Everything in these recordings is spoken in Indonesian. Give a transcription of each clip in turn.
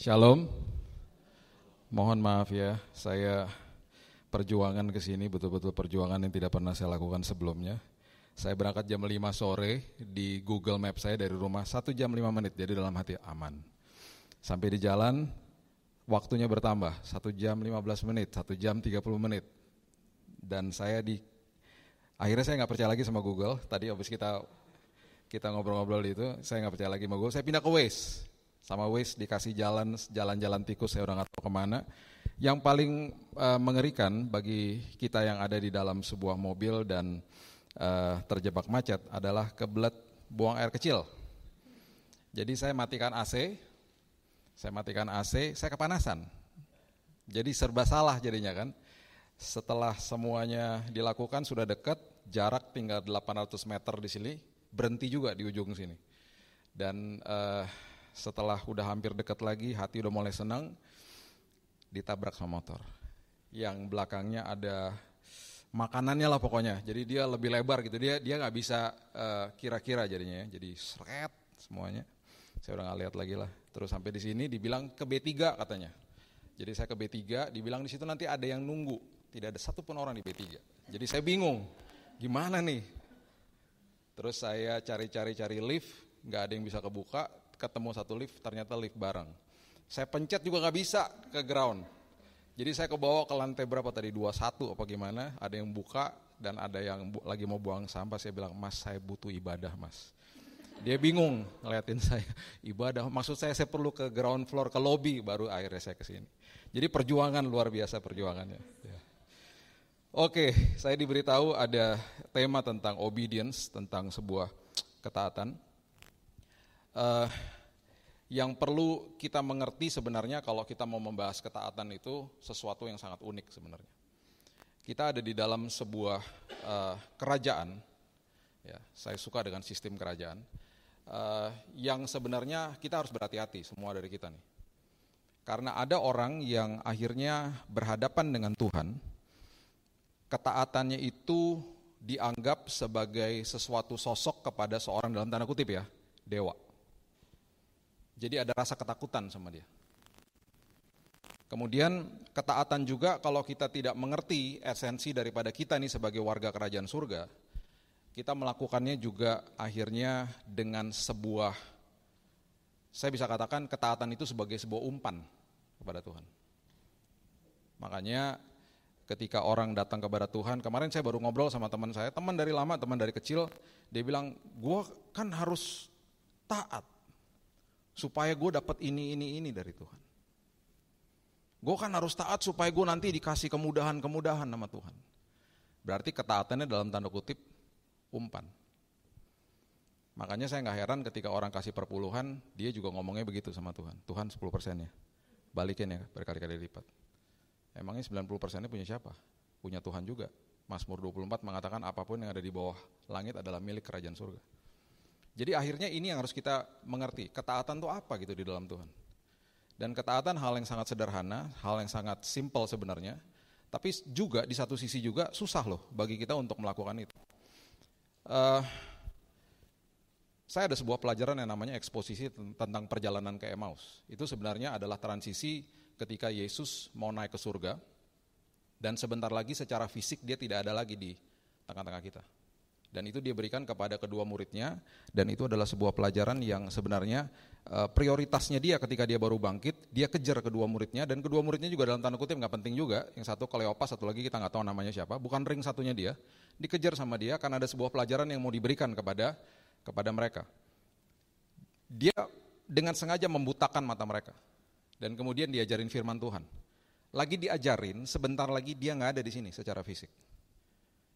Shalom. Mohon maaf ya, saya perjuangan ke sini betul-betul perjuangan yang tidak pernah saya lakukan sebelumnya. Saya berangkat jam 5 sore di Google Map saya dari rumah satu jam 5 menit, jadi dalam hati aman. Sampai di jalan, waktunya bertambah, satu jam 15 menit, satu jam 30 menit. Dan saya di, akhirnya saya nggak percaya lagi sama Google, tadi habis kita kita ngobrol-ngobrol itu, saya nggak percaya lagi sama Google, saya pindah ke Waze sama Waze dikasih jalan jalan-jalan tikus saya udah nggak tahu ke mana. Yang paling uh, mengerikan bagi kita yang ada di dalam sebuah mobil dan uh, terjebak macet adalah kebelet buang air kecil. Jadi saya matikan AC, saya matikan AC, saya kepanasan. Jadi serba salah jadinya kan. Setelah semuanya dilakukan sudah dekat, jarak tinggal 800 meter di sini, berhenti juga di ujung sini. Dan uh, setelah udah hampir dekat lagi, hati udah mulai senang, ditabrak sama motor. Yang belakangnya ada makanannya lah pokoknya. Jadi dia lebih lebar gitu. Dia dia nggak bisa kira-kira uh, jadinya ya. Jadi seret semuanya. Saya udah nggak lihat lagi lah. Terus sampai di sini dibilang ke B3 katanya. Jadi saya ke B3, dibilang di situ nanti ada yang nunggu. Tidak ada satupun orang di B3. Jadi saya bingung, gimana nih? Terus saya cari-cari-cari lift, nggak ada yang bisa kebuka ketemu satu lift, ternyata lift bareng. Saya pencet juga nggak bisa ke ground. Jadi saya kebawa ke lantai berapa tadi, 21 apa gimana, ada yang buka dan ada yang bu lagi mau buang sampah, saya bilang, mas saya butuh ibadah mas. Dia bingung ngeliatin saya, ibadah, maksud saya saya perlu ke ground floor, ke lobby, baru akhirnya saya ke sini. Jadi perjuangan luar biasa perjuangannya. Ya. Oke, saya diberitahu ada tema tentang obedience, tentang sebuah ketaatan uh, yang perlu kita mengerti sebenarnya kalau kita mau membahas ketaatan itu sesuatu yang sangat unik sebenarnya. Kita ada di dalam sebuah uh, kerajaan, ya, saya suka dengan sistem kerajaan, uh, yang sebenarnya kita harus berhati-hati semua dari kita nih. Karena ada orang yang akhirnya berhadapan dengan Tuhan, ketaatannya itu dianggap sebagai sesuatu sosok kepada seorang dalam tanda kutip ya, dewa. Jadi ada rasa ketakutan sama dia. Kemudian ketaatan juga kalau kita tidak mengerti esensi daripada kita nih sebagai warga kerajaan surga, kita melakukannya juga akhirnya dengan sebuah, saya bisa katakan ketaatan itu sebagai sebuah umpan kepada Tuhan. Makanya ketika orang datang kepada Tuhan, kemarin saya baru ngobrol sama teman saya, teman dari lama, teman dari kecil, dia bilang, gue kan harus taat supaya gue dapat ini, ini, ini dari Tuhan. Gue kan harus taat supaya gue nanti dikasih kemudahan-kemudahan sama Tuhan. Berarti ketaatannya dalam tanda kutip umpan. Makanya saya nggak heran ketika orang kasih perpuluhan, dia juga ngomongnya begitu sama Tuhan. Tuhan 10 persennya, balikin ya berkali-kali lipat. Emangnya 90 persennya punya siapa? Punya Tuhan juga. Mazmur 24 mengatakan apa pun yang ada di bawah langit adalah milik kerajaan surga. Jadi akhirnya ini yang harus kita mengerti, ketaatan itu apa gitu di dalam Tuhan. Dan ketaatan hal yang sangat sederhana, hal yang sangat simple sebenarnya, tapi juga di satu sisi juga susah loh bagi kita untuk melakukan itu. Uh, saya ada sebuah pelajaran yang namanya eksposisi tentang perjalanan ke Emmaus. Itu sebenarnya adalah transisi ketika Yesus mau naik ke surga, dan sebentar lagi secara fisik dia tidak ada lagi di tengah-tengah kita. Dan itu dia berikan kepada kedua muridnya dan itu adalah sebuah pelajaran yang sebenarnya uh, prioritasnya dia ketika dia baru bangkit, dia kejar kedua muridnya dan kedua muridnya juga dalam tanda kutip nggak penting juga. Yang satu Kleopas, satu lagi kita nggak tahu namanya siapa, bukan ring satunya dia, dikejar sama dia karena ada sebuah pelajaran yang mau diberikan kepada kepada mereka. Dia dengan sengaja membutakan mata mereka dan kemudian diajarin firman Tuhan. Lagi diajarin, sebentar lagi dia nggak ada di sini secara fisik.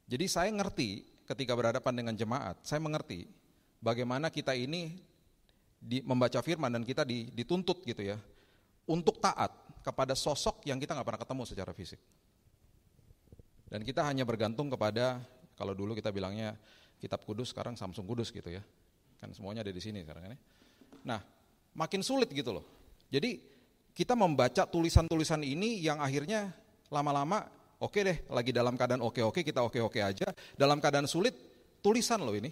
Jadi saya ngerti ketika berhadapan dengan jemaat, saya mengerti bagaimana kita ini di, membaca firman dan kita di, dituntut gitu ya untuk taat kepada sosok yang kita nggak pernah ketemu secara fisik. Dan kita hanya bergantung kepada kalau dulu kita bilangnya kitab kudus sekarang Samsung kudus gitu ya. Kan semuanya ada di sini sekarang ini. Nah, makin sulit gitu loh. Jadi kita membaca tulisan-tulisan ini yang akhirnya lama-lama Oke deh, lagi dalam keadaan oke-oke, kita oke-oke aja. Dalam keadaan sulit, tulisan loh ini.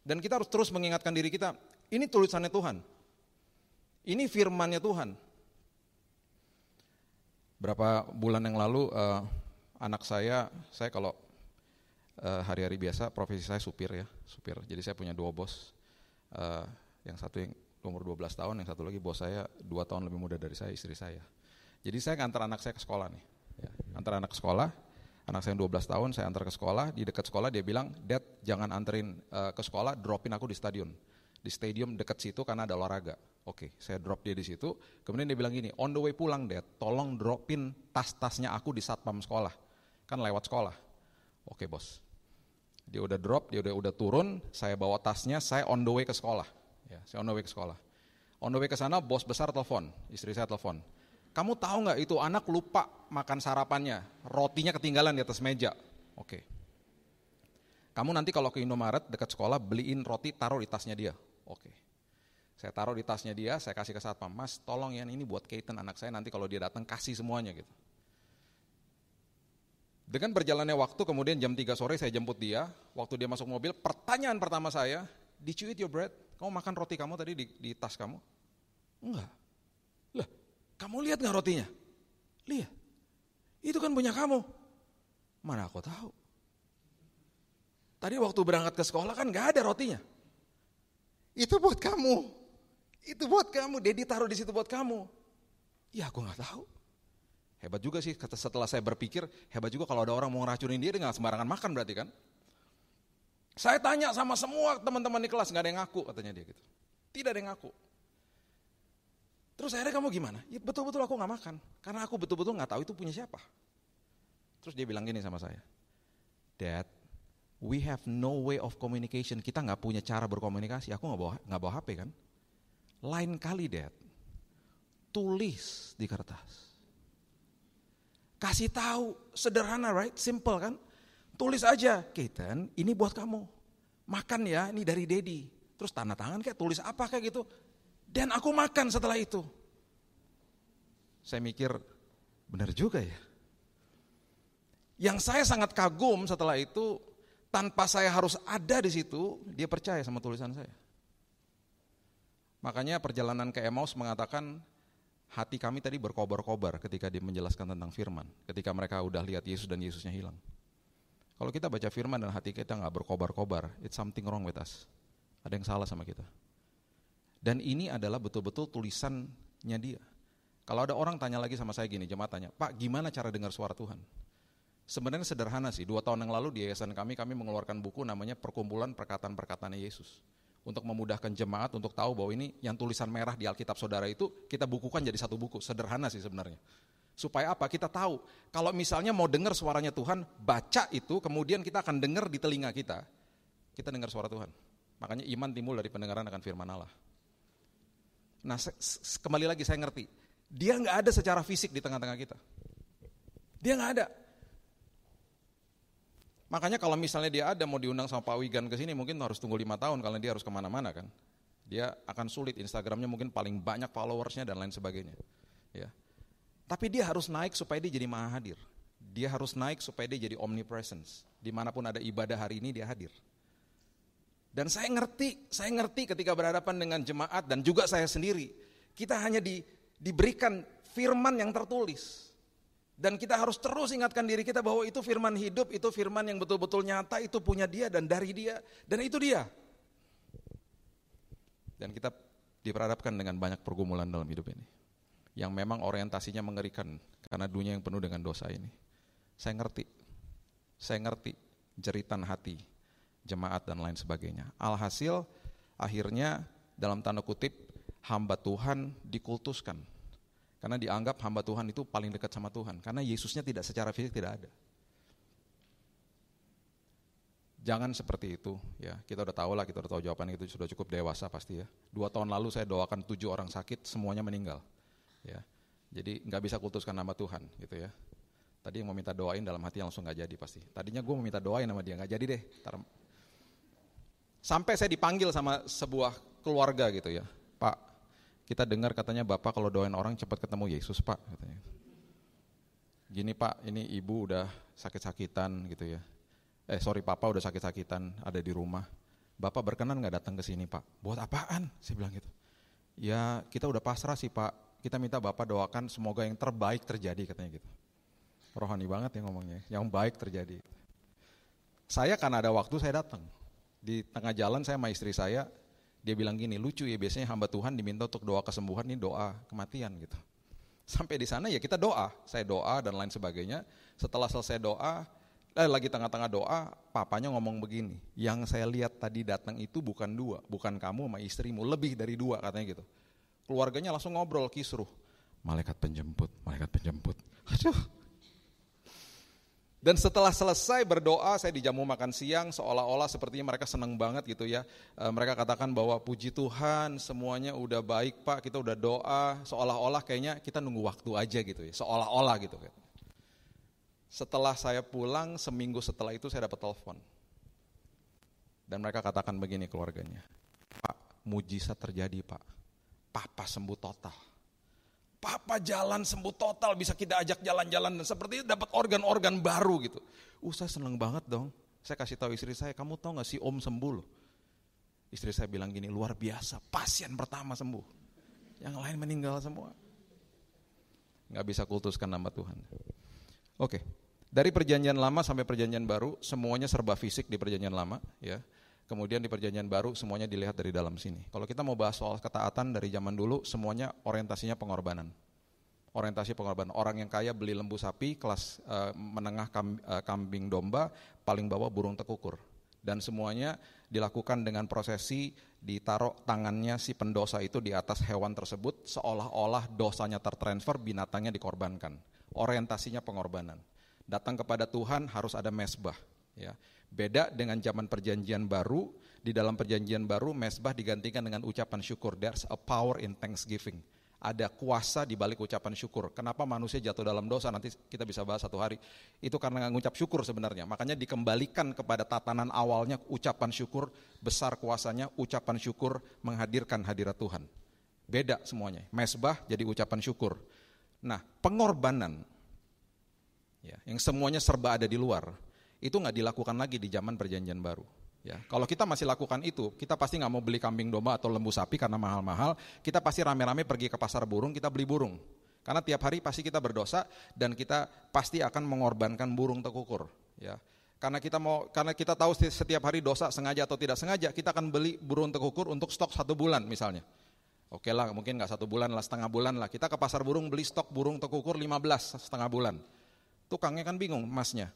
Dan kita harus terus mengingatkan diri kita, ini tulisannya Tuhan. Ini firmannya Tuhan. Berapa bulan yang lalu uh, anak saya, saya kalau uh, hari-hari biasa profesi saya supir ya, supir. Jadi saya punya dua bos. Uh, yang satu yang umur 12 tahun, yang satu lagi bos saya dua tahun lebih muda dari saya, istri saya. Jadi saya ngantar anak saya ke sekolah nih. Ya, antar anak sekolah, anak saya yang 12 tahun, saya antar ke sekolah, di dekat sekolah dia bilang, Dad jangan anterin uh, ke sekolah, dropin aku di stadion. Di stadium dekat situ karena ada olahraga. Oke, saya drop dia di situ. Kemudian dia bilang gini, on the way pulang Dad, tolong dropin tas-tasnya aku di satpam sekolah. Kan lewat sekolah. Oke bos. Dia udah drop, dia udah udah turun, saya bawa tasnya, saya on the way ke sekolah. Ya, saya on the way ke sekolah. On the way ke sana, bos besar telepon, istri saya telepon. Kamu tahu nggak itu anak lupa makan sarapannya, rotinya ketinggalan di atas meja. Oke. Kamu nanti kalau ke Indomaret dekat sekolah beliin roti taruh di tasnya dia. Oke. Saya taruh di tasnya dia, saya kasih ke satpam, Mas tolong ya ini buat Keaton anak saya nanti kalau dia datang kasih semuanya gitu. Dengan berjalannya waktu, kemudian jam 3 sore saya jemput dia, waktu dia masuk mobil, pertanyaan pertama saya, did you eat your bread? Kamu makan roti kamu tadi di, di tas kamu? Enggak. Kamu lihat nggak rotinya? Lihat. Itu kan punya kamu. Mana aku tahu. Tadi waktu berangkat ke sekolah kan nggak ada rotinya. Itu buat kamu. Itu buat kamu. Dedi taruh di situ buat kamu. Ya aku nggak tahu. Hebat juga sih setelah saya berpikir, hebat juga kalau ada orang mau ngeracunin dia, dia sembarangan makan berarti kan. Saya tanya sama semua teman-teman di kelas, nggak ada yang ngaku katanya dia gitu. Tidak ada yang ngaku. Terus akhirnya kamu gimana? Ya betul-betul aku nggak makan, karena aku betul-betul nggak tahu itu punya siapa. Terus dia bilang gini sama saya, Dad, we have no way of communication. Kita nggak punya cara berkomunikasi. Aku nggak bawa nggak bawa HP kan? Lain kali, Dad, tulis di kertas. Kasih tahu, sederhana, right? Simple kan? Tulis aja, Keaton, ini buat kamu. Makan ya, ini dari Dedi. Terus tanda tangan kayak tulis apa kayak gitu. Dan aku makan setelah itu. Saya mikir, benar juga ya. Yang saya sangat kagum setelah itu, tanpa saya harus ada di situ, dia percaya sama tulisan saya. Makanya perjalanan ke Emmaus mengatakan, hati kami tadi berkobar-kobar ketika dia menjelaskan tentang firman. Ketika mereka udah lihat Yesus dan Yesusnya hilang. Kalau kita baca firman dan hati kita nggak berkobar-kobar, it's something wrong with us. Ada yang salah sama kita. Dan ini adalah betul-betul tulisannya dia. Kalau ada orang tanya lagi sama saya gini, jemaat tanya, Pak gimana cara dengar suara Tuhan? Sebenarnya sederhana sih, dua tahun yang lalu di yayasan kami, kami mengeluarkan buku namanya Perkumpulan Perkataan-Perkataan Yesus. Untuk memudahkan jemaat untuk tahu bahwa ini yang tulisan merah di Alkitab saudara itu, kita bukukan jadi satu buku, sederhana sih sebenarnya. Supaya apa? Kita tahu, kalau misalnya mau dengar suaranya Tuhan, baca itu, kemudian kita akan dengar di telinga kita, kita dengar suara Tuhan. Makanya iman timbul dari pendengaran akan firman Allah. Nah, kembali lagi saya ngerti, dia nggak ada secara fisik di tengah-tengah kita. Dia nggak ada. Makanya kalau misalnya dia ada mau diundang sama Pak Wigan ke sini mungkin harus tunggu lima tahun karena dia harus ke mana-mana kan. Dia akan sulit Instagramnya mungkin paling banyak followersnya dan lain sebagainya. Ya. Tapi dia harus naik supaya dia jadi maha hadir. Dia harus naik supaya dia jadi omnipresence. Di mana pun ada ibadah hari ini dia hadir. Dan saya ngerti, saya ngerti ketika berhadapan dengan jemaat dan juga saya sendiri. Kita hanya di, diberikan firman yang tertulis. Dan kita harus terus ingatkan diri kita bahwa itu firman hidup, itu firman yang betul-betul nyata, itu punya dia dan dari dia. Dan itu dia. Dan kita diperhadapkan dengan banyak pergumulan dalam hidup ini yang memang orientasinya mengerikan karena dunia yang penuh dengan dosa ini. Saya ngerti, saya ngerti jeritan hati jemaat dan lain sebagainya. Alhasil akhirnya dalam tanda kutip hamba Tuhan dikultuskan. Karena dianggap hamba Tuhan itu paling dekat sama Tuhan. Karena Yesusnya tidak secara fisik tidak ada. Jangan seperti itu ya. Kita udah tahu lah, kita udah tahu jawaban itu sudah cukup dewasa pasti ya. Dua tahun lalu saya doakan tujuh orang sakit, semuanya meninggal ya. Jadi nggak bisa kultuskan nama Tuhan gitu ya. Tadi yang mau minta doain dalam hati langsung nggak jadi pasti. Tadinya gue mau minta doain sama dia nggak jadi deh. Sampai saya dipanggil sama sebuah keluarga gitu ya, Pak. Kita dengar katanya Bapak kalau doain orang cepat ketemu Yesus Pak katanya. Gini Pak, ini ibu udah sakit-sakitan gitu ya. Eh sorry Papa udah sakit-sakitan ada di rumah. Bapak berkenan nggak datang ke sini Pak? Buat apaan? Saya bilang gitu. Ya kita udah pasrah sih Pak, kita minta Bapak doakan semoga yang terbaik terjadi katanya gitu. Rohani banget ya ngomongnya, yang baik terjadi. Saya karena ada waktu saya datang. Di tengah jalan saya sama istri saya, dia bilang gini, lucu ya biasanya hamba Tuhan diminta untuk doa kesembuhan, ini doa kematian gitu. Sampai di sana ya kita doa, saya doa dan lain sebagainya. Setelah selesai doa, eh, lagi tengah-tengah doa, papanya ngomong begini, yang saya lihat tadi datang itu bukan dua, bukan kamu sama istrimu, lebih dari dua katanya gitu. Keluarganya langsung ngobrol kisruh, malaikat penjemput, malaikat penjemput. Aduh. Dan setelah selesai berdoa, saya dijamu makan siang, seolah-olah sepertinya mereka senang banget gitu ya. E, mereka katakan bahwa puji Tuhan, semuanya udah baik Pak, kita udah doa, seolah-olah kayaknya kita nunggu waktu aja gitu ya, seolah-olah gitu. Setelah saya pulang, seminggu setelah itu saya dapat telepon. Dan mereka katakan begini keluarganya, Pak, mujizat terjadi Pak, Papa sembuh total. Papa jalan sembuh total, bisa kita ajak jalan-jalan, dan seperti itu dapat organ-organ baru gitu. Uh, saya seneng banget dong. Saya kasih tahu istri saya, kamu tahu gak sih om sembuh loh. Istri saya bilang gini, luar biasa, pasien pertama sembuh. Yang lain meninggal semua. Gak bisa kultuskan nama Tuhan. Oke, dari perjanjian lama sampai perjanjian baru, semuanya serba fisik di perjanjian lama, ya. Kemudian di perjanjian baru semuanya dilihat dari dalam sini. Kalau kita mau bahas soal ketaatan dari zaman dulu, semuanya orientasinya pengorbanan. Orientasi pengorbanan. Orang yang kaya beli lembu sapi, kelas uh, menengah kam, uh, kambing domba, paling bawah burung tekukur. Dan semuanya dilakukan dengan prosesi ditaruh tangannya si pendosa itu di atas hewan tersebut, seolah-olah dosanya tertransfer, binatangnya dikorbankan. Orientasinya pengorbanan datang kepada Tuhan harus ada mesbah. Ya. Beda dengan zaman perjanjian baru, di dalam perjanjian baru mesbah digantikan dengan ucapan syukur. There's a power in thanksgiving. Ada kuasa di balik ucapan syukur. Kenapa manusia jatuh dalam dosa? Nanti kita bisa bahas satu hari. Itu karena ngucap syukur sebenarnya. Makanya dikembalikan kepada tatanan awalnya ucapan syukur, besar kuasanya, ucapan syukur menghadirkan hadirat Tuhan. Beda semuanya. Mesbah jadi ucapan syukur. Nah, pengorbanan ya, yang semuanya serba ada di luar, itu nggak dilakukan lagi di zaman perjanjian baru. Ya, kalau kita masih lakukan itu, kita pasti nggak mau beli kambing domba atau lembu sapi karena mahal-mahal. Kita pasti rame-rame pergi ke pasar burung, kita beli burung. Karena tiap hari pasti kita berdosa dan kita pasti akan mengorbankan burung tekukur. Ya, karena kita mau, karena kita tahu setiap hari dosa sengaja atau tidak sengaja, kita akan beli burung tekukur untuk stok satu bulan misalnya. Oke lah, mungkin nggak satu bulan lah, setengah bulan lah. Kita ke pasar burung beli stok burung tekukur 15 setengah bulan. Tukangnya kan bingung, masnya.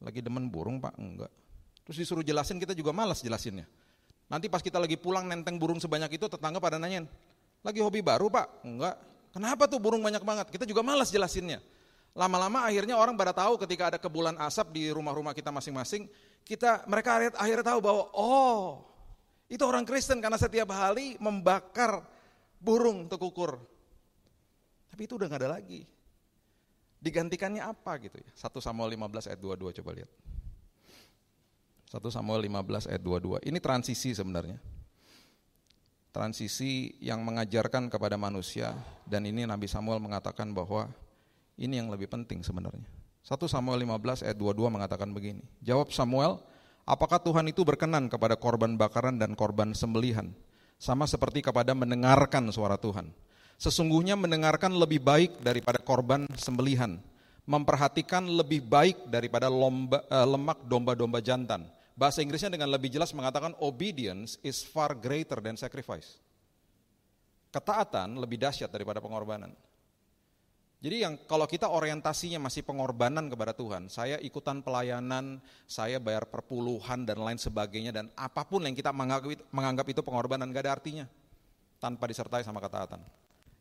Lagi demen burung pak? Enggak. Terus disuruh jelasin, kita juga malas jelasinnya. Nanti pas kita lagi pulang nenteng burung sebanyak itu, tetangga pada nanyain, lagi hobi baru pak? Enggak. Kenapa tuh burung banyak banget? Kita juga malas jelasinnya. Lama-lama akhirnya orang pada tahu ketika ada kebulan asap di rumah-rumah kita masing-masing, kita mereka akhirnya tahu bahwa oh itu orang Kristen karena setiap hari membakar burung tekukur. Tapi itu udah gak ada lagi. Digantikannya apa gitu ya? 1 Samuel 15 ayat 22 coba lihat. 1 Samuel 15 ayat 22. Ini transisi sebenarnya. Transisi yang mengajarkan kepada manusia dan ini Nabi Samuel mengatakan bahwa ini yang lebih penting sebenarnya. 1 Samuel 15 ayat 22 mengatakan begini. Jawab Samuel, apakah Tuhan itu berkenan kepada korban bakaran dan korban sembelihan? Sama seperti kepada mendengarkan suara Tuhan. Sesungguhnya mendengarkan lebih baik daripada korban sembelihan, memperhatikan lebih baik daripada lomba, uh, lemak domba-domba jantan. Bahasa Inggrisnya dengan lebih jelas mengatakan obedience is far greater than sacrifice. Ketaatan lebih dahsyat daripada pengorbanan. Jadi yang kalau kita orientasinya masih pengorbanan kepada Tuhan, saya ikutan pelayanan, saya bayar perpuluhan dan lain sebagainya dan apa pun yang kita menganggap itu, menganggap itu pengorbanan gak ada artinya tanpa disertai sama ketaatan.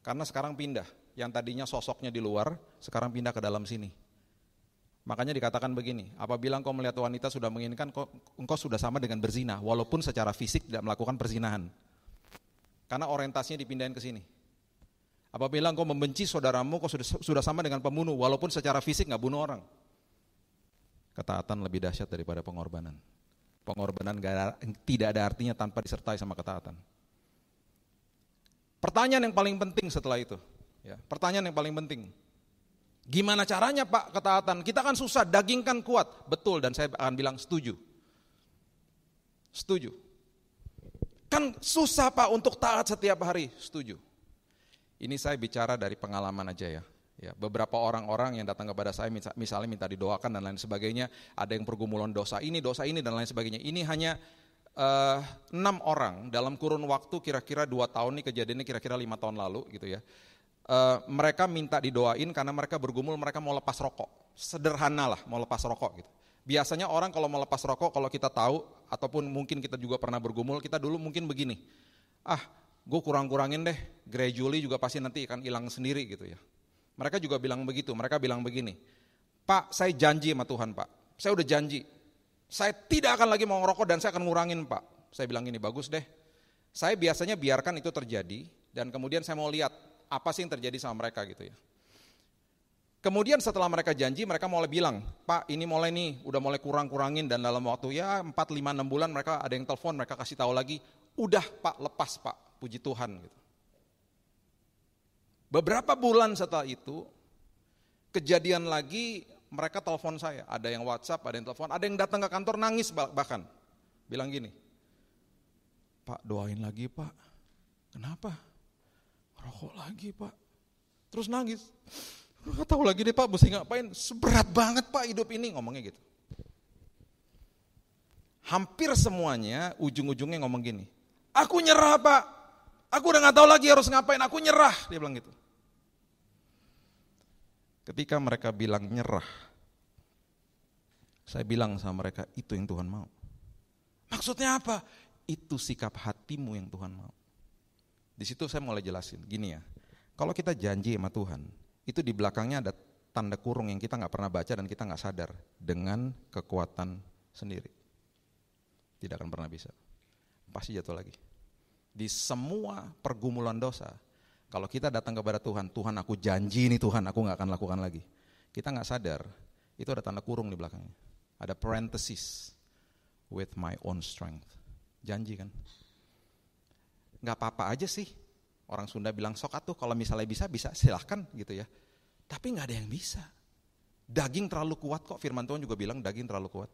Karena sekarang pindah, yang tadinya sosoknya di luar, sekarang pindah ke dalam sini. Makanya dikatakan begini, apabila engkau melihat wanita sudah menginginkan, engkau sudah sama dengan berzina, walaupun secara fisik tidak melakukan perzinahan. Karena orientasinya dipindahin ke sini. Apabila engkau membenci saudaramu, kau sudah, sudah sama dengan pembunuh, walaupun secara fisik nggak bunuh orang. Ketaatan lebih dahsyat daripada pengorbanan. Pengorbanan gak tidak ada artinya tanpa disertai sama ketaatan. Pertanyaan yang paling penting setelah itu, ya, pertanyaan yang paling penting. Gimana caranya Pak ketaatan? Kita kan susah, daging kan kuat. Betul dan saya akan bilang setuju. Setuju. Kan susah Pak untuk taat setiap hari, setuju. Ini saya bicara dari pengalaman aja ya. Ya, beberapa orang-orang yang datang kepada saya misalnya minta didoakan dan lain sebagainya, ada yang pergumulan dosa ini, dosa ini dan lain sebagainya. Ini hanya enam orang dalam kurun waktu kira-kira dua tahun nih kejadiannya kira-kira lima tahun lalu gitu ya. Uh, mereka minta didoain karena mereka bergumul mereka mau lepas rokok. Sederhana lah mau lepas rokok gitu. Biasanya orang kalau mau lepas rokok kalau kita tahu ataupun mungkin kita juga pernah bergumul kita dulu mungkin begini. Ah, gue kurang-kurangin deh, gradually juga pasti nanti akan hilang sendiri gitu ya. Mereka juga bilang begitu, mereka bilang begini, Pak saya janji sama Tuhan Pak, saya udah janji, saya tidak akan lagi mau ngerokok dan saya akan ngurangin Pak. Saya bilang gini, bagus deh, saya biasanya biarkan itu terjadi dan kemudian saya mau lihat apa sih yang terjadi sama mereka gitu ya. Kemudian setelah mereka janji, mereka mulai bilang, Pak ini mulai nih, udah mulai kurang-kurangin dan dalam waktu ya 4, 5, 6 bulan mereka ada yang telepon, mereka kasih tahu lagi, udah Pak lepas Pak, puji Tuhan gitu. Beberapa bulan setelah itu, kejadian lagi mereka telepon saya. Ada yang WhatsApp, ada yang telepon, ada yang datang ke kantor nangis bahkan. Bilang gini, Pak doain lagi Pak. Kenapa? Rokok lagi Pak. Terus nangis. Gak tahu lagi deh Pak, mesti ngapain. Seberat banget Pak hidup ini, ngomongnya gitu. Hampir semuanya ujung-ujungnya ngomong gini, aku nyerah Pak, aku udah gak tahu lagi harus ngapain, aku nyerah. Dia bilang gitu. Ketika mereka bilang nyerah, saya bilang sama mereka, itu yang Tuhan mau. Maksudnya apa? Itu sikap hatimu yang Tuhan mau. Di situ saya mulai jelasin, gini ya, kalau kita janji sama Tuhan, itu di belakangnya ada tanda kurung yang kita nggak pernah baca dan kita nggak sadar dengan kekuatan sendiri. Tidak akan pernah bisa. Pasti jatuh lagi. Di semua pergumulan dosa, kalau kita datang kepada Tuhan, Tuhan aku janji ini Tuhan, aku nggak akan lakukan lagi. Kita nggak sadar, itu ada tanda kurung di belakangnya. Ada parenthesis, with my own strength. Janji kan? Nggak apa-apa aja sih. Orang Sunda bilang sok atuh kalau misalnya bisa, bisa silahkan gitu ya. Tapi nggak ada yang bisa. Daging terlalu kuat kok, firman Tuhan juga bilang daging terlalu kuat.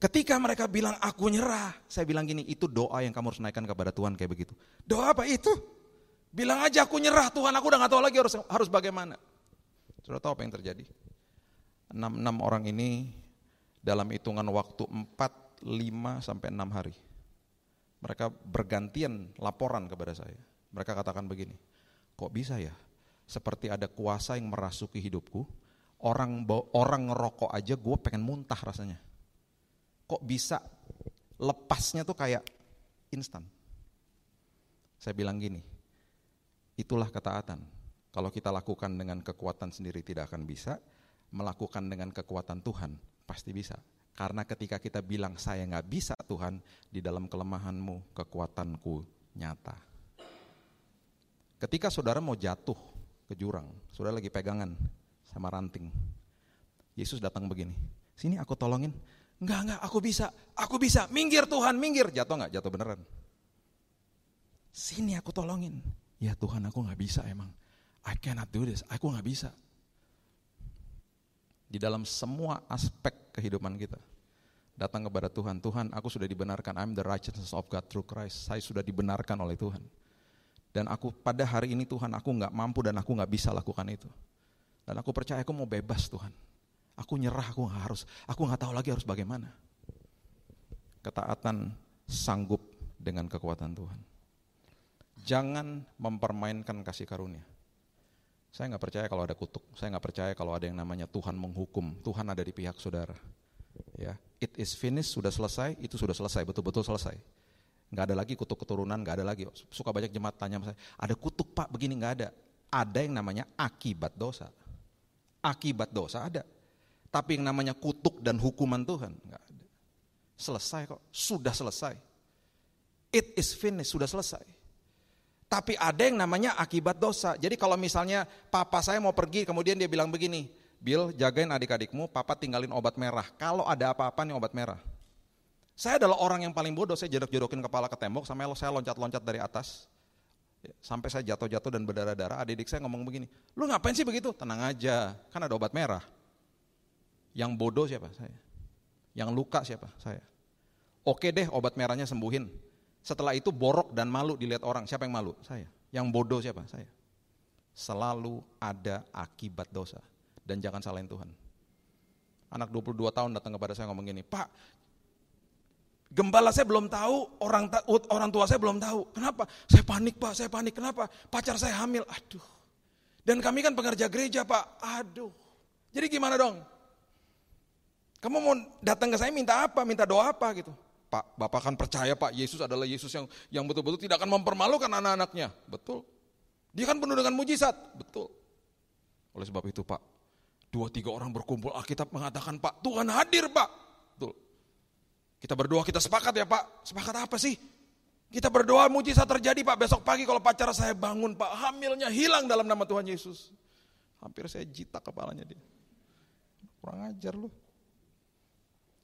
Ketika mereka bilang aku nyerah, saya bilang gini, itu doa yang kamu harus naikkan kepada Tuhan kayak begitu. Doa apa itu? Bilang aja aku nyerah Tuhan, aku udah gak tahu lagi harus harus bagaimana. Sudah tahu apa yang terjadi? Enam, enam orang ini dalam hitungan waktu 4, 5 sampai 6 hari. Mereka bergantian laporan kepada saya. Mereka katakan begini, kok bisa ya? Seperti ada kuasa yang merasuki hidupku, orang orang ngerokok aja gue pengen muntah rasanya. Kok bisa lepasnya tuh kayak instan. Saya bilang gini, Itulah ketaatan. Kalau kita lakukan dengan kekuatan sendiri tidak akan bisa, melakukan dengan kekuatan Tuhan pasti bisa. Karena ketika kita bilang saya nggak bisa Tuhan, di dalam kelemahanmu kekuatanku nyata. Ketika saudara mau jatuh ke jurang, saudara lagi pegangan sama ranting. Yesus datang begini, sini aku tolongin. Enggak, enggak, aku bisa, aku bisa, minggir Tuhan, minggir. Jatuh enggak? Jatuh beneran. Sini aku tolongin. Ya Tuhan aku gak bisa emang. I cannot do this, aku gak bisa. Di dalam semua aspek kehidupan kita. Datang kepada Tuhan, Tuhan aku sudah dibenarkan, I'm the righteousness of God through Christ. Saya sudah dibenarkan oleh Tuhan. Dan aku pada hari ini Tuhan aku gak mampu dan aku gak bisa lakukan itu. Dan aku percaya aku mau bebas Tuhan. Aku nyerah, aku gak harus, aku gak tahu lagi harus bagaimana. Ketaatan sanggup dengan kekuatan Tuhan. Jangan mempermainkan kasih karunia. Saya nggak percaya kalau ada kutuk. Saya nggak percaya kalau ada yang namanya Tuhan menghukum. Tuhan ada di pihak saudara. Ya, it is finished, sudah selesai, itu sudah selesai, betul-betul selesai. Nggak ada lagi kutuk keturunan, nggak ada lagi. Suka banyak jemaat tanya saya, ada kutuk pak begini nggak ada. Ada yang namanya akibat dosa. Akibat dosa ada. Tapi yang namanya kutuk dan hukuman Tuhan nggak ada. Selesai kok, sudah selesai. It is finished, sudah selesai. Tapi ada yang namanya akibat dosa. Jadi kalau misalnya papa saya mau pergi kemudian dia bilang begini, Bill jagain adik-adikmu, papa tinggalin obat merah. Kalau ada apa-apa nih obat merah. Saya adalah orang yang paling bodoh, saya jodok-jodokin kepala ke tembok sampai saya loncat-loncat dari atas. Sampai saya jatuh-jatuh dan berdarah-darah, adik-adik saya ngomong begini, lu ngapain sih begitu? Tenang aja, kan ada obat merah. Yang bodoh siapa? Saya. Yang luka siapa? Saya. Oke deh obat merahnya sembuhin. Setelah itu borok dan malu dilihat orang. Siapa yang malu? Saya. Yang bodoh siapa? Saya. Selalu ada akibat dosa. Dan jangan salahin Tuhan. Anak 22 tahun datang kepada saya ngomong gini, Pak, gembala saya belum tahu, orang orang tua saya belum tahu. Kenapa? Saya panik Pak, saya panik. Kenapa? Pacar saya hamil. Aduh. Dan kami kan pengerja gereja Pak. Aduh. Jadi gimana dong? Kamu mau datang ke saya minta apa? Minta doa apa gitu? Pak, Bapak kan percaya Pak, Yesus adalah Yesus yang yang betul-betul tidak akan mempermalukan anak-anaknya. Betul. Dia kan penuh dengan mujizat. Betul. Oleh sebab itu Pak, dua tiga orang berkumpul, Alkitab mengatakan Pak, Tuhan hadir Pak. Betul. Kita berdoa, kita sepakat ya Pak. Sepakat apa sih? Kita berdoa mujizat terjadi Pak. Besok pagi kalau pacar saya bangun Pak, hamilnya hilang dalam nama Tuhan Yesus. Hampir saya jitak kepalanya dia. Kurang ajar loh.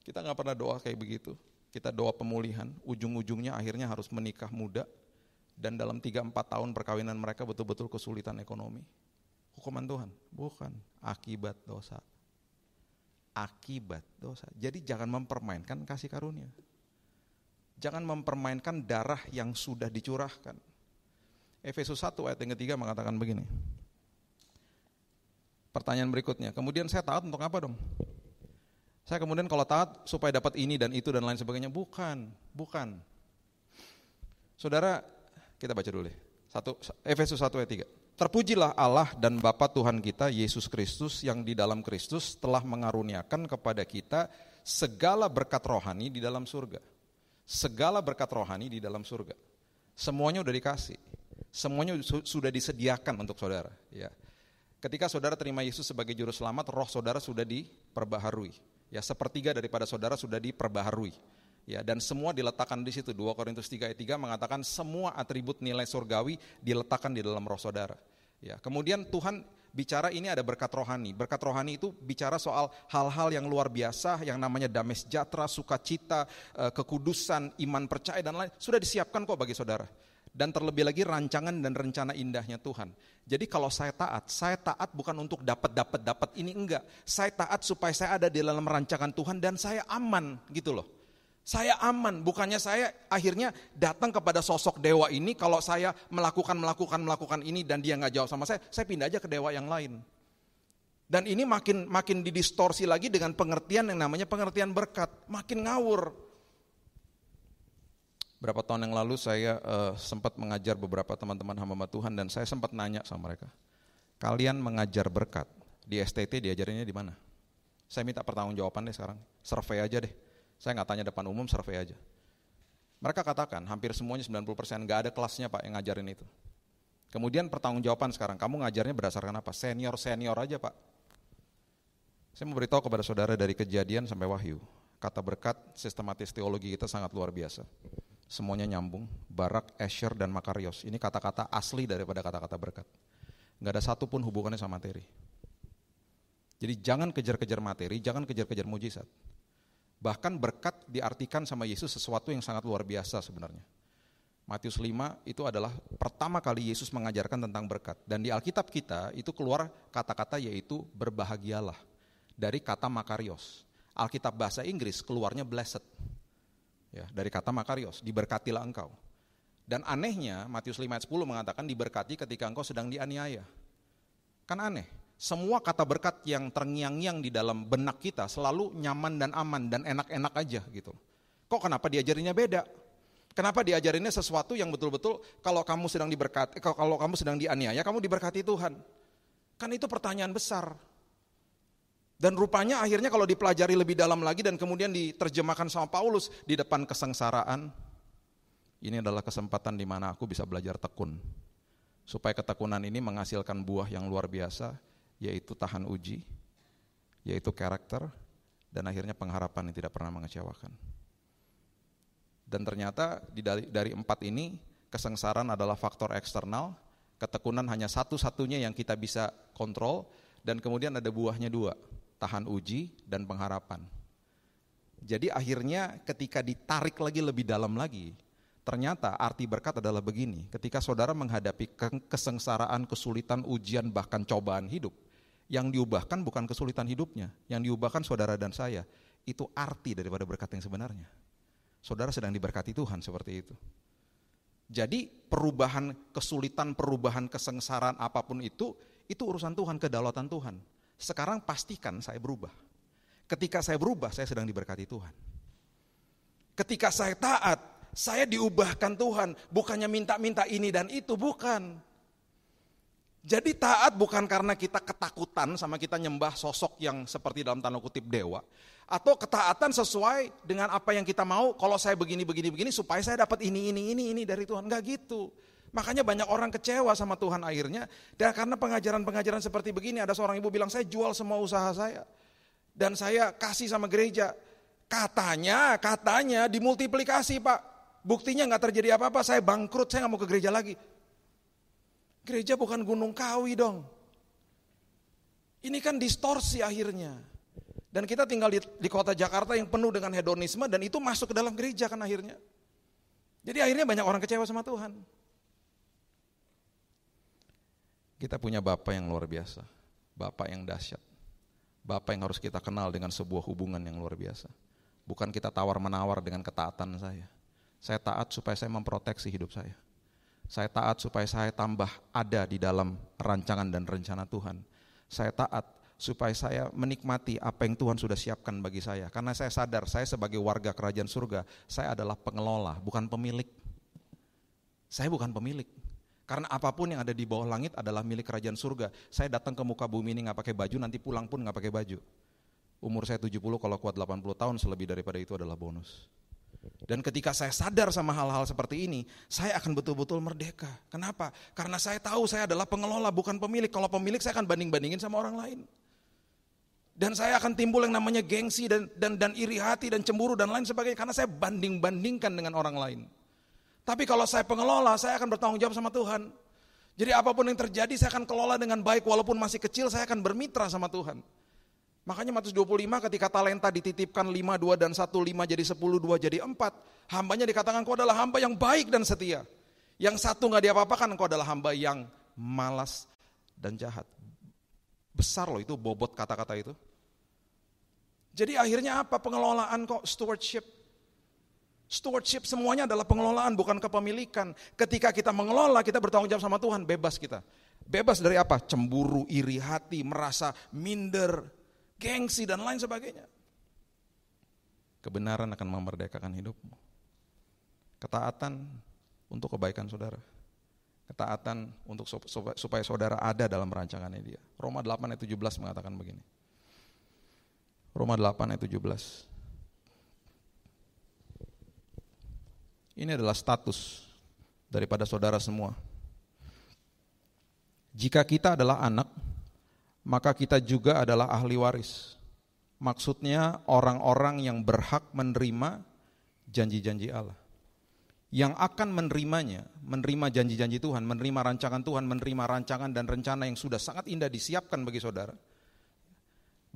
Kita nggak pernah doa kayak begitu. Kita doa pemulihan, ujung-ujungnya akhirnya harus menikah muda, dan dalam 3-4 tahun perkawinan mereka betul-betul kesulitan ekonomi. Hukuman Tuhan? Bukan, akibat dosa. Akibat dosa. Jadi jangan mempermainkan kasih karunia. Jangan mempermainkan darah yang sudah dicurahkan. Efesus 1 ayat yang ketiga mengatakan begini. Pertanyaan berikutnya, kemudian saya taat untuk apa dong? Saya kemudian kalau taat supaya dapat ini dan itu dan lain sebagainya. Bukan, bukan. Saudara, kita baca dulu deh. Satu, Efesus 1 ayat 3. Terpujilah Allah dan Bapa Tuhan kita, Yesus Kristus, yang di dalam Kristus telah mengaruniakan kepada kita segala berkat rohani di dalam surga. Segala berkat rohani di dalam surga. Semuanya udah dikasih. Semuanya sudah disediakan untuk saudara. Ya. Ketika saudara terima Yesus sebagai juru selamat, roh saudara sudah diperbaharui Ya, sepertiga daripada saudara sudah diperbaharui. Ya, dan semua diletakkan di situ. 2 Korintus 3 ayat 3 mengatakan semua atribut nilai surgawi diletakkan di dalam roh saudara. Ya, kemudian Tuhan bicara ini ada berkat rohani. Berkat rohani itu bicara soal hal-hal yang luar biasa yang namanya damai sejahtera, sukacita, eh, kekudusan, iman percaya dan lain sudah disiapkan kok bagi saudara dan terlebih lagi rancangan dan rencana indahnya Tuhan. Jadi kalau saya taat, saya taat bukan untuk dapat dapat dapat ini enggak. Saya taat supaya saya ada di dalam rancangan Tuhan dan saya aman gitu loh. Saya aman, bukannya saya akhirnya datang kepada sosok dewa ini kalau saya melakukan melakukan melakukan ini dan dia nggak jawab sama saya, saya pindah aja ke dewa yang lain. Dan ini makin makin didistorsi lagi dengan pengertian yang namanya pengertian berkat, makin ngawur. Berapa tahun yang lalu saya uh, sempat mengajar beberapa teman-teman hamba Tuhan dan saya sempat nanya sama mereka, kalian mengajar berkat di STT diajarinnya di mana? Saya minta pertanggungjawaban deh sekarang, survei aja deh. Saya nggak tanya depan umum, survei aja. Mereka katakan hampir semuanya 90% nggak ada kelasnya pak yang ngajarin itu. Kemudian pertanggungjawaban sekarang, kamu ngajarnya berdasarkan apa? Senior senior aja pak. Saya mau beritahu kepada saudara dari kejadian sampai wahyu, kata berkat sistematis teologi kita sangat luar biasa semuanya nyambung, Barak, Asher, dan Makarios. Ini kata-kata asli daripada kata-kata berkat. Nggak ada satu pun hubungannya sama materi. Jadi jangan kejar-kejar materi, jangan kejar-kejar mujizat. Bahkan berkat diartikan sama Yesus sesuatu yang sangat luar biasa sebenarnya. Matius 5 itu adalah pertama kali Yesus mengajarkan tentang berkat. Dan di Alkitab kita itu keluar kata-kata yaitu berbahagialah. Dari kata makarios. Alkitab bahasa Inggris keluarnya blessed ya dari kata makarios, diberkatilah engkau. Dan anehnya Matius 5 ayat 10 mengatakan diberkati ketika engkau sedang dianiaya. Kan aneh. Semua kata berkat yang terngiang-ngiang di dalam benak kita selalu nyaman dan aman dan enak-enak aja gitu. Kok kenapa diajarinnya beda? Kenapa diajarinnya sesuatu yang betul-betul kalau kamu sedang diberkati, kalau kamu sedang dianiaya, kamu diberkati Tuhan? Kan itu pertanyaan besar. Dan rupanya akhirnya kalau dipelajari lebih dalam lagi dan kemudian diterjemahkan sama Paulus di depan kesengsaraan, ini adalah kesempatan di mana aku bisa belajar tekun. Supaya ketekunan ini menghasilkan buah yang luar biasa, yaitu tahan uji, yaitu karakter, dan akhirnya pengharapan yang tidak pernah mengecewakan. Dan ternyata dari, dari empat ini, kesengsaraan adalah faktor eksternal, ketekunan hanya satu-satunya yang kita bisa kontrol, dan kemudian ada buahnya dua, tahan uji, dan pengharapan. Jadi akhirnya ketika ditarik lagi lebih dalam lagi, ternyata arti berkat adalah begini, ketika saudara menghadapi kesengsaraan, kesulitan, ujian, bahkan cobaan hidup, yang diubahkan bukan kesulitan hidupnya, yang diubahkan saudara dan saya, itu arti daripada berkat yang sebenarnya. Saudara sedang diberkati Tuhan seperti itu. Jadi perubahan kesulitan, perubahan kesengsaraan apa pun itu, itu urusan Tuhan, kedaulatan Tuhan. Sekarang pastikan saya berubah. Ketika saya berubah, saya sedang diberkati Tuhan. Ketika saya taat, saya diubahkan Tuhan. Bukannya minta-minta ini dan itu, bukan. Jadi taat bukan karena kita ketakutan sama kita nyembah sosok yang seperti dalam tanda kutip dewa. Atau ketaatan sesuai dengan apa yang kita mau, kalau saya begini, begini, begini, supaya saya dapat ini, ini, ini, ini dari Tuhan. Enggak gitu. Makanya banyak orang kecewa sama Tuhan akhirnya. Dan karena pengajaran-pengajaran seperti begini, ada seorang ibu bilang, saya jual semua usaha saya. Dan saya kasih sama gereja. Katanya, katanya dimultiplikasi pak. Buktinya nggak terjadi apa-apa, saya bangkrut, saya nggak mau ke gereja lagi. Gereja bukan gunung kawi dong. Ini kan distorsi akhirnya. Dan kita tinggal di, di kota Jakarta yang penuh dengan hedonisme dan itu masuk ke dalam gereja kan akhirnya. Jadi akhirnya banyak orang kecewa sama Tuhan. Kita punya Bapak yang luar biasa. Bapak yang dahsyat. Bapak yang harus kita kenal dengan sebuah hubungan yang luar biasa. Bukan kita tawar-menawar dengan ketaatan saya. Saya taat supaya saya memproteksi hidup saya. Saya taat supaya saya tambah ada di dalam rancangan dan rencana Tuhan. Saya taat supaya saya menikmati apa yang Tuhan sudah siapkan bagi saya. Karena saya sadar saya sebagai warga kerajaan surga, saya adalah pengelola, bukan pemilik. Saya bukan pemilik. Karena apa pun yang ada di bawah langit adalah milik kerajaan surga. Saya datang ke muka bumi ini nggak pakai baju, nanti pulang pun nggak pakai baju. Umur saya 70 kalau kuat 80 tahun, selebih daripada itu adalah bonus. Dan ketika saya sadar sama hal-hal seperti ini, saya akan betul-betul merdeka. Kenapa? Karena saya tahu saya adalah pengelola, bukan pemilik. Kalau pemilik saya akan banding-bandingin sama orang lain. Dan saya akan timbul yang namanya gengsi dan, dan, dan iri hati dan cemburu dan lain sebagainya. Karena saya banding-bandingkan dengan orang lain. Tapi kalau saya pengelola, saya akan bertanggung jawab sama Tuhan. Jadi apa pun yang terjadi saya akan kelola dengan baik. Walaupun masih kecil saya akan bermitra sama Tuhan. Makanya Matius 25 ketika talenta dititipkan 5, 2 dan 1, 5 jadi 10, 2 jadi 4. Hambanya dikatakan kau adalah hamba yang baik dan setia. Yang satu gak diapa-apakan kau adalah hamba yang malas dan jahat. Besar loh itu bobot kata-kata itu. Jadi akhirnya apa? Pengelolaan kok stewardship. Stewardship semuanya adalah pengelolaan bukan kepemilikan. Ketika kita mengelola kita bertanggung jawab sama Tuhan, bebas kita. Bebas dari apa? Cemburu, iri hati, merasa minder, gengsi dan lain sebagainya. Kebenaran akan memerdekakan hidupmu. Ketaatan untuk kebaikan saudara. Ketaatan untuk supaya saudara ada dalam rancangannya dia. Roma 8 ayat 17 mengatakan begini. Roma 8 ayat 17. Ini adalah status daripada saudara semua. Jika kita adalah anak, maka kita juga adalah ahli waris. Maksudnya orang-orang yang berhak menerima janji-janji Allah. Yang akan menerimanya, menerima janji-janji Tuhan, menerima rancangan Tuhan, menerima rancangan dan rencana yang sudah sangat indah disiapkan bagi saudara.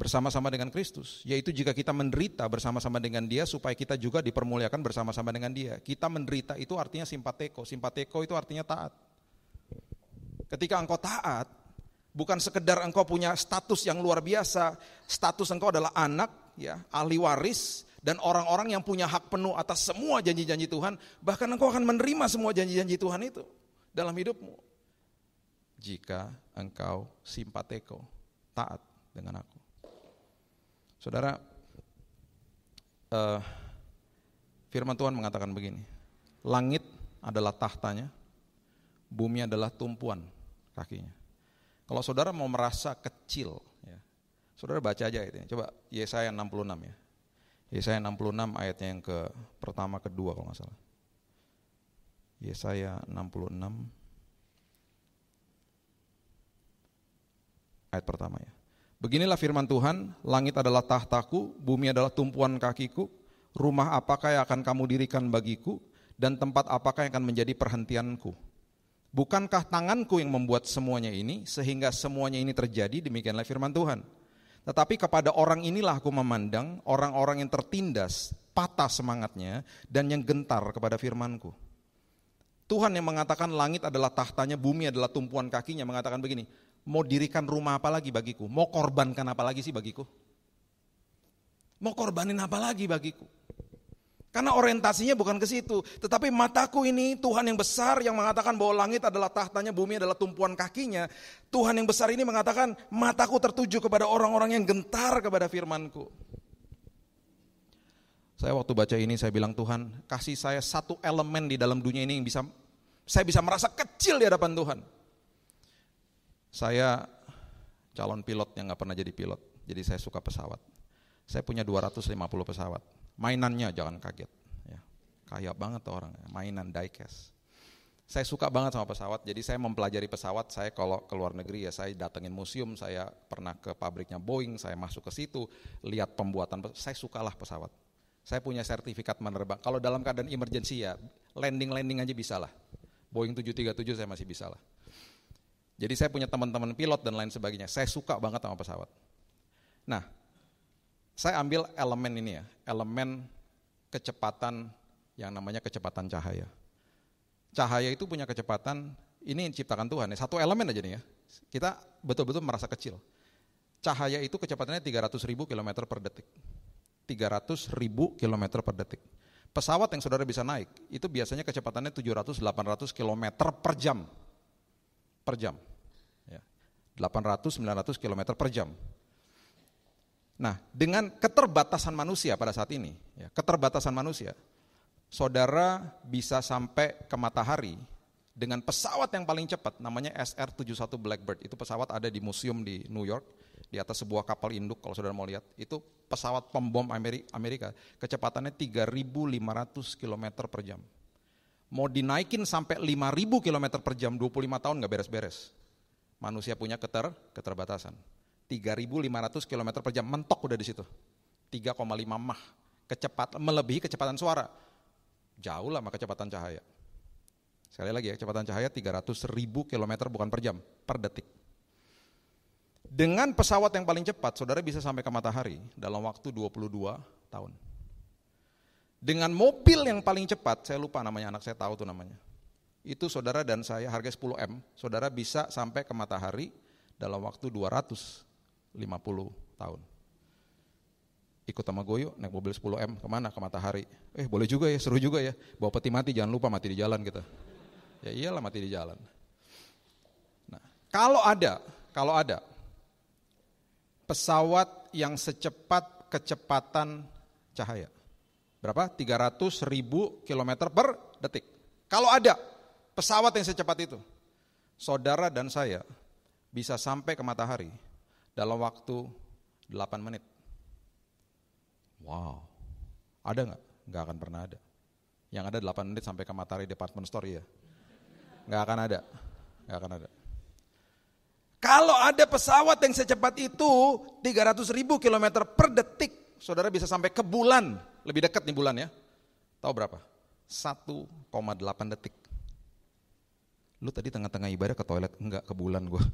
Bersama-sama dengan Kristus, yaitu jika kita menderita bersama-sama dengan dia supaya kita juga dipermuliakan bersama-sama dengan dia. Kita menderita itu artinya simpateko, simpateko itu artinya taat. Ketika engkau taat, Bukan sekedar engkau punya status yang luar biasa, status engkau adalah anak, ya, ahli waris, dan orang-orang yang punya hak penuh atas semua janji-janji Tuhan, bahkan engkau akan menerima semua janji-janji Tuhan itu dalam hidupmu. Jika engkau simpateko, taat dengan aku. Saudara, uh, firman Tuhan mengatakan begini, langit adalah tahtanya, bumi adalah tumpuan kakinya. Kalau saudara mau merasa kecil, ya, saudara baca aja itu. Coba Yesaya 66 ya. Yesaya 66 ayatnya yang ke pertama kedua kalau nggak salah. Yesaya 66 ayat pertama ya. Beginilah firman Tuhan, langit adalah tahtaku, bumi adalah tumpuan kakiku, rumah apakah yang akan kamu dirikan bagiku, dan tempat apakah yang akan menjadi perhentianku. Bukankah tanganku yang membuat semuanya ini sehingga semuanya ini terjadi demikianlah firman Tuhan. Tetapi kepada orang inilah aku memandang orang-orang yang tertindas, patah semangatnya dan yang gentar kepada firmanku. Tuhan yang mengatakan langit adalah tahtanya, bumi adalah tumpuan kakinya mengatakan begini, mau dirikan rumah apa lagi bagiku? Mau korbankan apa lagi sih bagiku? Mau korbanin apa lagi bagiku? Karena orientasinya bukan ke situ. Tetapi mataku ini Tuhan yang besar yang mengatakan bahwa langit adalah tahtanya, bumi adalah tumpuan kakinya. Tuhan yang besar ini mengatakan mataku tertuju kepada orang-orang yang gentar kepada firmanku. Saya waktu baca ini saya bilang Tuhan kasih saya satu elemen di dalam dunia ini yang bisa saya bisa merasa kecil di hadapan Tuhan. Saya calon pilot yang nggak pernah jadi pilot, jadi saya suka pesawat. Saya punya 250 pesawat Mainannya jangan kaget. Ya. Kaya banget orang, mainan diecast. Saya suka banget sama pesawat, jadi saya mempelajari pesawat. Saya kalau ke luar negeri ya saya datengin museum, saya pernah ke pabriknya Boeing, saya masuk ke situ, lihat pembuatan, saya sukalah pesawat. Saya punya sertifikat menerbang. Kalau dalam keadaan emergency ya landing-landing aja bisa lah. Boeing 737 saya masih bisa lah. Jadi saya punya teman-teman pilot dan lain sebagainya. Saya suka banget sama pesawat. Nah, saya ambil elemen ini ya, elemen kecepatan yang namanya kecepatan cahaya. Cahaya itu punya kecepatan, ini ciptakan Tuhan ya, satu elemen aja nih ya. Kita betul-betul merasa kecil. Cahaya itu kecepatannya 300 ribu kilometer per detik. 300 ribu kilometer per detik. Pesawat yang saudara bisa naik, itu biasanya kecepatannya 700-800 kilometer per jam. Per jam. Ya. 800-900 kilometer per jam. Nah, dengan keterbatasan manusia pada saat ini, ya, keterbatasan manusia, saudara bisa sampai ke matahari dengan pesawat yang paling cepat, namanya SR-71 Blackbird. Itu pesawat ada di museum di New York, di atas sebuah kapal induk kalau saudara mau lihat. Itu pesawat pembom Amerika, kecepatannya 3.500 km per jam. Mau dinaikin sampai 5.000 km per jam, 25 tahun nggak beres-beres. Manusia punya keter, keterbatasan. 3.500 km per jam, mentok udah di situ. 3,5 mah, kecepatan melebihi kecepatan suara. Jauh lah sama kecepatan cahaya. Sekali lagi ya, kecepatan cahaya 300 ribu kilometer bukan per jam, per detik. Dengan pesawat yang paling cepat, saudara bisa sampai ke matahari dalam waktu 22 tahun. Dengan mobil yang paling cepat, saya lupa namanya, anak saya tahu tuh namanya. Itu saudara dan saya harga 10M, saudara bisa sampai ke matahari dalam waktu 200 50 tahun. Ikut sama gue yuk, naik mobil 10M, ke mana? Ke matahari. Eh boleh juga ya, seru juga ya. Bawa peti mati, jangan lupa mati di jalan kita. Ya iyalah mati di jalan. Nah, kalau ada, kalau ada pesawat yang secepat kecepatan cahaya. Berapa? 300 ribu kilometer per detik. Kalau ada pesawat yang secepat itu, saudara dan saya bisa sampai ke matahari dalam waktu 8 menit. Wow. Ada nggak? Nggak akan pernah ada. Yang ada 8 menit sampai ke Matahari Department Store ya. Nggak akan ada. Nggak akan ada. Kalau ada pesawat yang secepat itu 300 ribu kilometer per detik, saudara bisa sampai ke bulan. Lebih dekat nih bulan ya. Tahu berapa? 1,8 detik. Lu tadi tengah-tengah ibadah ke toilet, enggak ke bulan gue.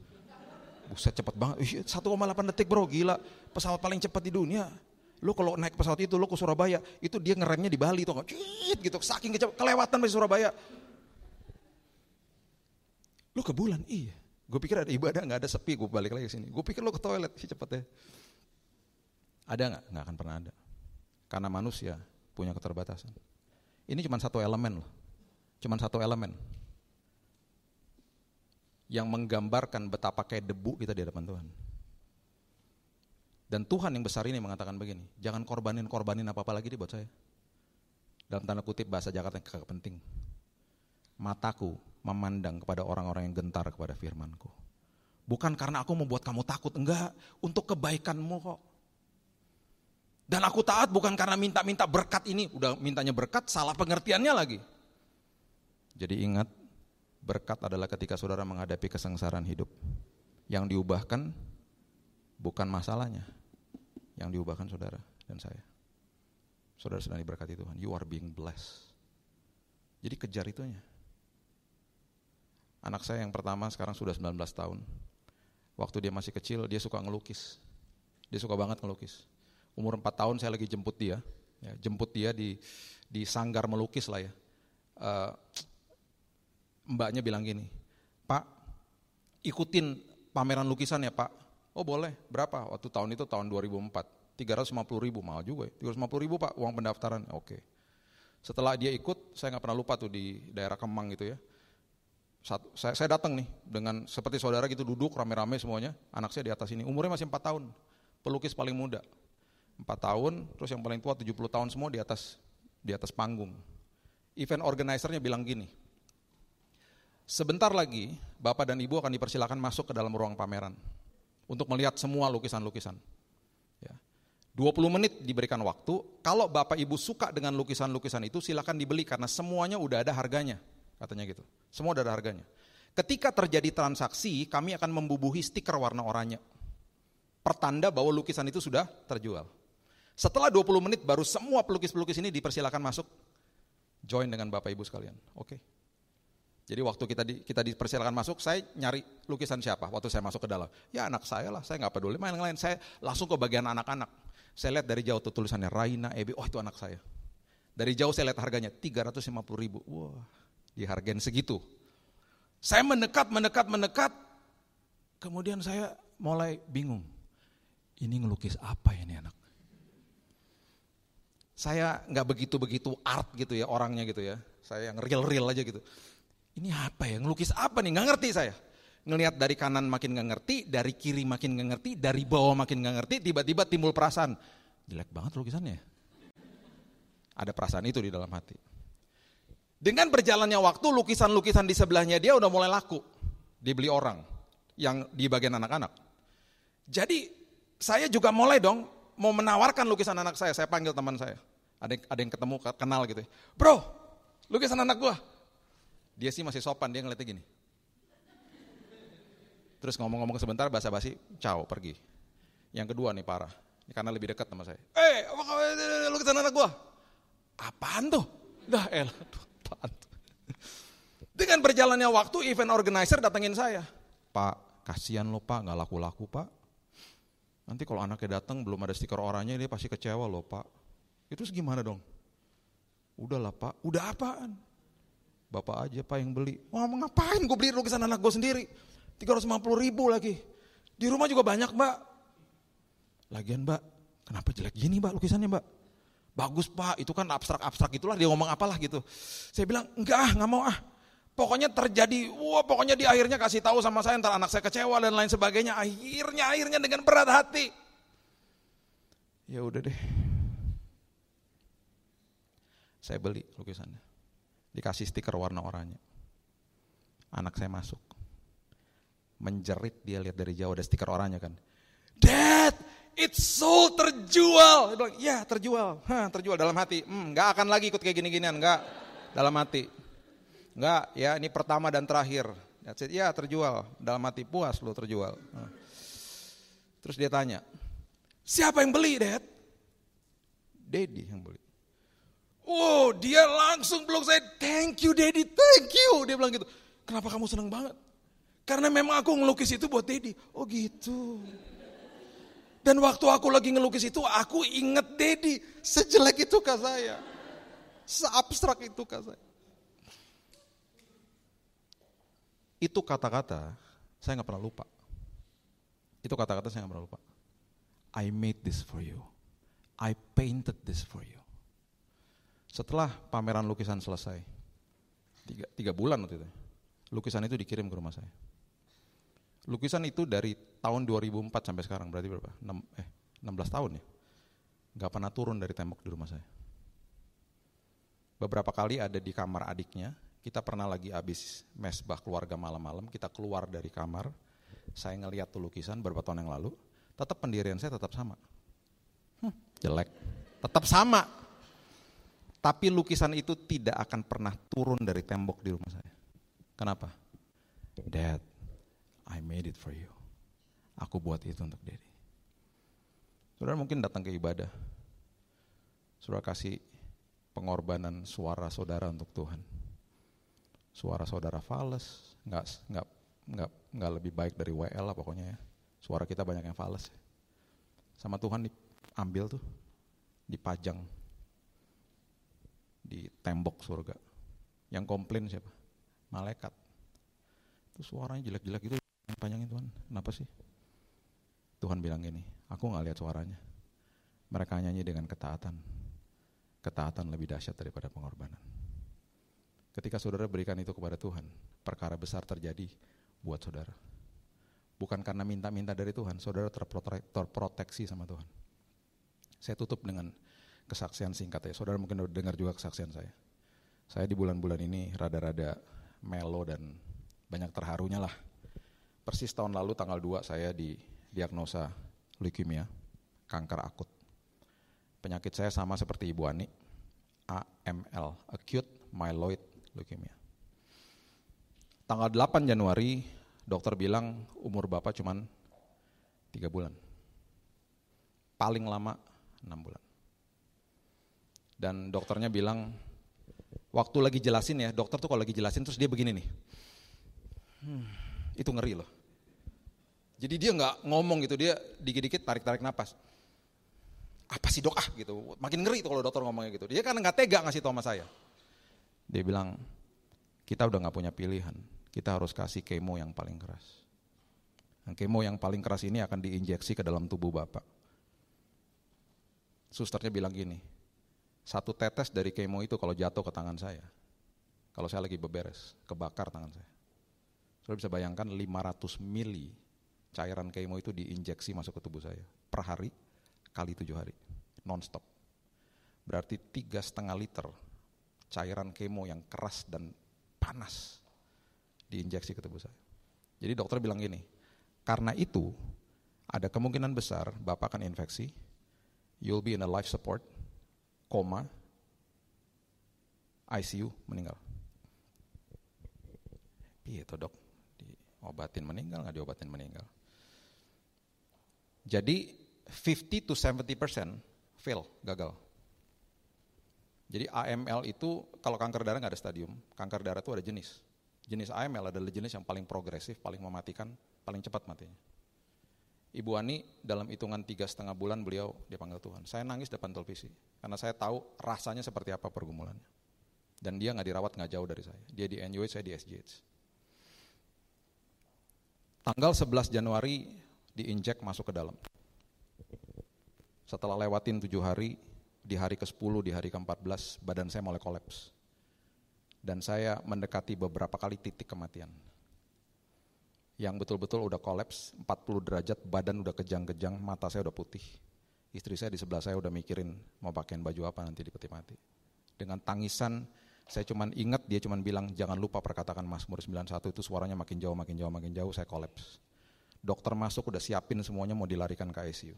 Buset cepet banget, Ih, 1,8 detik bro, gila. Pesawat paling cepat di dunia. Lu kalau naik pesawat itu, lu ke Surabaya, itu dia ngeremnya di Bali, tuh? Cit, gitu, saking kecepat, kelewatan di Surabaya. Lu ke bulan, iya. Gue pikir ada ibadah, nggak ada sepi, gue balik lagi sini. Gue pikir lu ke toilet, sih cepetnya. Ada nggak? Nggak akan pernah ada. Karena manusia punya keterbatasan. Ini cuma satu elemen loh. Cuma satu elemen yang menggambarkan betapa kayak debu kita di hadapan Tuhan. Dan Tuhan yang besar ini mengatakan begini, jangan korbanin-korbanin apa-apa lagi di buat saya. Dalam tanda kutip bahasa Jakarta yang kagak penting. Mataku memandang kepada orang-orang yang gentar kepada firmanku. Bukan karena aku membuat kamu takut, enggak. Untuk kebaikanmu kok. Dan aku taat bukan karena minta-minta berkat ini. Udah mintanya berkat, salah pengertiannya lagi. Jadi ingat, Berkat adalah ketika saudara menghadapi kesengsaraan hidup. Yang diubahkan bukan masalahnya. Yang diubahkan saudara dan saya. Saudara sedang diberkati Tuhan. You are being blessed. Jadi kejar itunya. Anak saya yang pertama sekarang sudah 19 tahun. Waktu dia masih kecil dia suka ngelukis. Dia suka banget ngelukis. Umur 4 tahun saya lagi jemput dia. Ya, jemput dia di di sanggar melukis lah ya. Uh, mbaknya bilang gini, Pak, ikutin pameran lukisan ya Pak. Oh boleh, berapa? Waktu tahun itu tahun 2004, 350 ribu, mahal juga ya. 350 ribu Pak, uang pendaftaran, oke. Setelah dia ikut, saya nggak pernah lupa tuh di daerah Kemang gitu ya. Satu, saya, saya datang nih dengan seperti saudara gitu duduk rame-rame semuanya. Anak saya di atas ini, umurnya masih 4 tahun. Pelukis paling muda. 4 tahun, terus yang paling tua 70 tahun semua di atas di atas panggung. Event organizernya bilang gini, sebentar lagi Bapak dan Ibu akan dipersilakan masuk ke dalam ruang pameran untuk melihat semua lukisan-lukisan. Ya. 20 menit diberikan waktu, kalau Bapak Ibu suka dengan lukisan-lukisan itu silakan dibeli karena semuanya udah ada harganya, katanya gitu. Semua udah ada harganya. Ketika terjadi transaksi, kami akan membubuhi stiker warna oranye. Pertanda bahwa lukisan itu sudah terjual. Setelah 20 menit baru semua pelukis-pelukis ini dipersilakan masuk join dengan Bapak Ibu sekalian. Oke. Jadi waktu kita di, kita dipersilakan masuk, saya nyari lukisan siapa waktu saya masuk ke dalam. Ya anak saya lah, saya nggak peduli main lain. Saya langsung ke bagian anak-anak. Saya lihat dari jauh tuh tulisannya Raina, Ebi, oh itu anak saya. Dari jauh saya lihat harganya 350 ribu. Wah, dihargain segitu. Saya mendekat, mendekat, mendekat. Kemudian saya mulai bingung. Ini ngelukis apa ya ini anak? Saya nggak begitu-begitu art gitu ya orangnya gitu ya. Saya yang real-real aja gitu. Ini apa ya? Ngelukis apa nih? Nggak ngerti saya. Ngelihat dari kanan makin nggak ngerti, dari kiri makin nggak ngerti, dari bawah makin nggak ngerti, tiba-tiba timbul perasaan. Jelek banget lukisannya. Ada perasaan itu di dalam hati. Dengan berjalannya waktu, lukisan-lukisan di sebelahnya dia udah mulai laku. Dibeli orang yang di bagian anak-anak. Jadi saya juga mulai dong mau menawarkan lukisan anak saya, saya panggil teman saya. Ada ada yang ketemu, kenal gitu. Ya. Bro, lukisan anak gua. Dia sih masih sopan, dia ngeliatnya gini. Terus ngomong-ngomong sebentar, basa-basi, ciao, pergi. Yang kedua nih parah, karena lebih dekat sama saya. Eh, hey, lukisan anak gua. Apaan tuh? Dah elah, apaan tuh? Dengan berjalannya waktu, event organizer datengin saya. Pak, kasihan lo pak, nggak laku-laku pak. Nanti kalau anaknya datang belum ada stiker orangnya dia pasti kecewa loh pak. Itu gimana dong? Udahlah pak, udah apaan? Bapak aja pak yang beli. Wah mau ngapain gue beli lukisan anak gue sendiri? 350 ribu lagi. Di rumah juga banyak mbak. Lagian mbak, kenapa jelek gini mbak lukisannya mbak? Bagus pak, itu kan abstrak-abstrak itulah dia ngomong apalah gitu. Saya bilang, enggak ah, nggak mau ah. Pokoknya terjadi, wah pokoknya di akhirnya kasih tahu sama saya ntar anak saya kecewa dan lain sebagainya. Akhirnya, akhirnya dengan berat hati. Ya udah deh. Saya beli lukisannya. Dikasih stiker warna oranye. Anak saya masuk. Menjerit dia lihat dari jauh ada stiker oranye kan. Dad, it's sold, terjual. Dia bilang, ya terjual. Hah, terjual dalam hati. Hmm, gak akan lagi ikut kayak gini-ginian, enggak. Dalam hati. Enggak, ya ini pertama dan terakhir. Ya terjual, dalam hati puas lo terjual. Terus dia tanya, siapa yang beli, Dad? Daddy yang beli. Oh, dia langsung peluk saya, thank you Daddy, thank you. Dia bilang gitu, kenapa kamu seneng banget? Karena memang aku ngelukis itu buat Daddy. Oh gitu. Dan waktu aku lagi ngelukis itu, aku inget Daddy. Sejelek itu kah saya? Seabstrak itu kah saya? Itu kata-kata saya nggak pernah lupa. Itu kata-kata saya nggak pernah lupa. I made this for you. I painted this for you. Setelah pameran lukisan selesai, tiga, tiga bulan waktu itu, lukisan itu dikirim ke rumah saya. Lukisan itu dari tahun 2004 sampai sekarang, berarti berapa? 6, eh, 16 tahun ya? Gak pernah turun dari tembok di rumah saya. Beberapa kali ada di kamar adiknya, kita pernah lagi habis mesbah keluarga malam-malam, kita keluar dari kamar, saya ngeliat tuh lukisan beberapa tahun yang lalu, tetap pendirian saya tetap sama. Hmm, jelek, tetap sama. Tapi lukisan itu tidak akan pernah turun dari tembok di rumah saya. Kenapa? Dad, I made it for you. Aku buat itu untuk Daddy. Saudara mungkin datang ke ibadah. Saudara kasih pengorbanan suara saudara untuk Tuhan suara saudara fales, nggak nggak nggak nggak lebih baik dari WL lah pokoknya ya. Suara kita banyak yang fales. Sama Tuhan diambil tuh, dipajang di tembok surga. Yang komplain siapa? Malaikat. Itu suaranya jelek-jelek yang panjangin Tuhan. Kenapa sih? Tuhan bilang gini, aku nggak lihat suaranya. Mereka nyanyi dengan ketaatan. ketaatan lebih dahsyat daripada pengorbanan. Ketika saudara berikan itu kepada Tuhan, perkara besar terjadi buat saudara. Bukan karena minta-minta dari Tuhan, saudara terproteksi sama Tuhan. Saya tutup dengan kesaksian singkat ya. Saudara mungkin dengar juga kesaksian saya. Saya di bulan-bulan ini rada-rada melo dan banyak terharunya lah. Persis tahun lalu tanggal 2 saya didiagnosa leukemia, kanker akut. Penyakit saya sama seperti Ibu Ani, AML, Acute Myeloid Leukemia. Tanggal 8 Januari, dokter bilang umur Bapak cuma 3 bulan. Paling lama 6 bulan. Dan dokternya bilang, waktu lagi jelasin ya, dokter tuh kalau lagi jelasin terus dia begini nih. Hmm, itu ngeri loh. Jadi dia nggak ngomong gitu, dia dikit-dikit tarik-tarik napas apa sih dok ah gitu. Makin ngeri tuh kalau dokter ngomongnya gitu. Dia kan nggak tega ngasih tau sama saya. Dia bilang, kita udah nggak punya pilihan. Kita harus kasih kemo yang paling keras. Yang kemo yang paling keras ini akan diinjeksi ke dalam tubuh bapak. Susternya bilang gini, satu tetes dari kemo itu kalau jatuh ke tangan saya, kalau saya lagi beberes, kebakar tangan saya. Saudara bisa bayangkan 500 mili cairan kemo itu diinjeksi masuk ke tubuh saya per hari kali tujuh hari, nonstop. Berarti tiga setengah liter cairan kemo yang keras dan panas diinjeksi ke tubuh saya. Jadi dokter bilang gini, karena itu ada kemungkinan besar bapak akan infeksi, you'll be in a life support, koma, ICU, meninggal. Iya dok, diobatin meninggal nggak diobatin meninggal. Jadi 50 to 70 percent fail, gagal. Jadi AML itu kalau kanker darah nggak ada stadium, kanker darah itu ada jenis. Jenis AML adalah jenis yang paling progresif, paling mematikan, paling cepat matinya. Ibu Ani dalam hitungan tiga setengah bulan beliau dipanggil Tuhan. Saya nangis depan televisi karena saya tahu rasanya seperti apa pergumulannya. Dan dia nggak dirawat nggak jauh dari saya. Dia di NUH, saya di SGH. Tanggal 11 Januari diinjek masuk ke dalam. Setelah lewatin tujuh hari, di hari ke-10, di hari ke-14, badan saya mulai kolaps. Dan saya mendekati beberapa kali titik kematian. Yang betul-betul udah kolaps, 40 derajat, badan udah kejang-kejang, mata saya udah putih. Istri saya di sebelah saya udah mikirin mau pakaian baju apa nanti di peti mati. Dengan tangisan, saya cuman ingat dia cuman bilang jangan lupa perkatakan Mazmur 91 itu suaranya makin jauh, makin jauh, makin jauh, saya kolaps. Dokter masuk udah siapin semuanya mau dilarikan ke ICU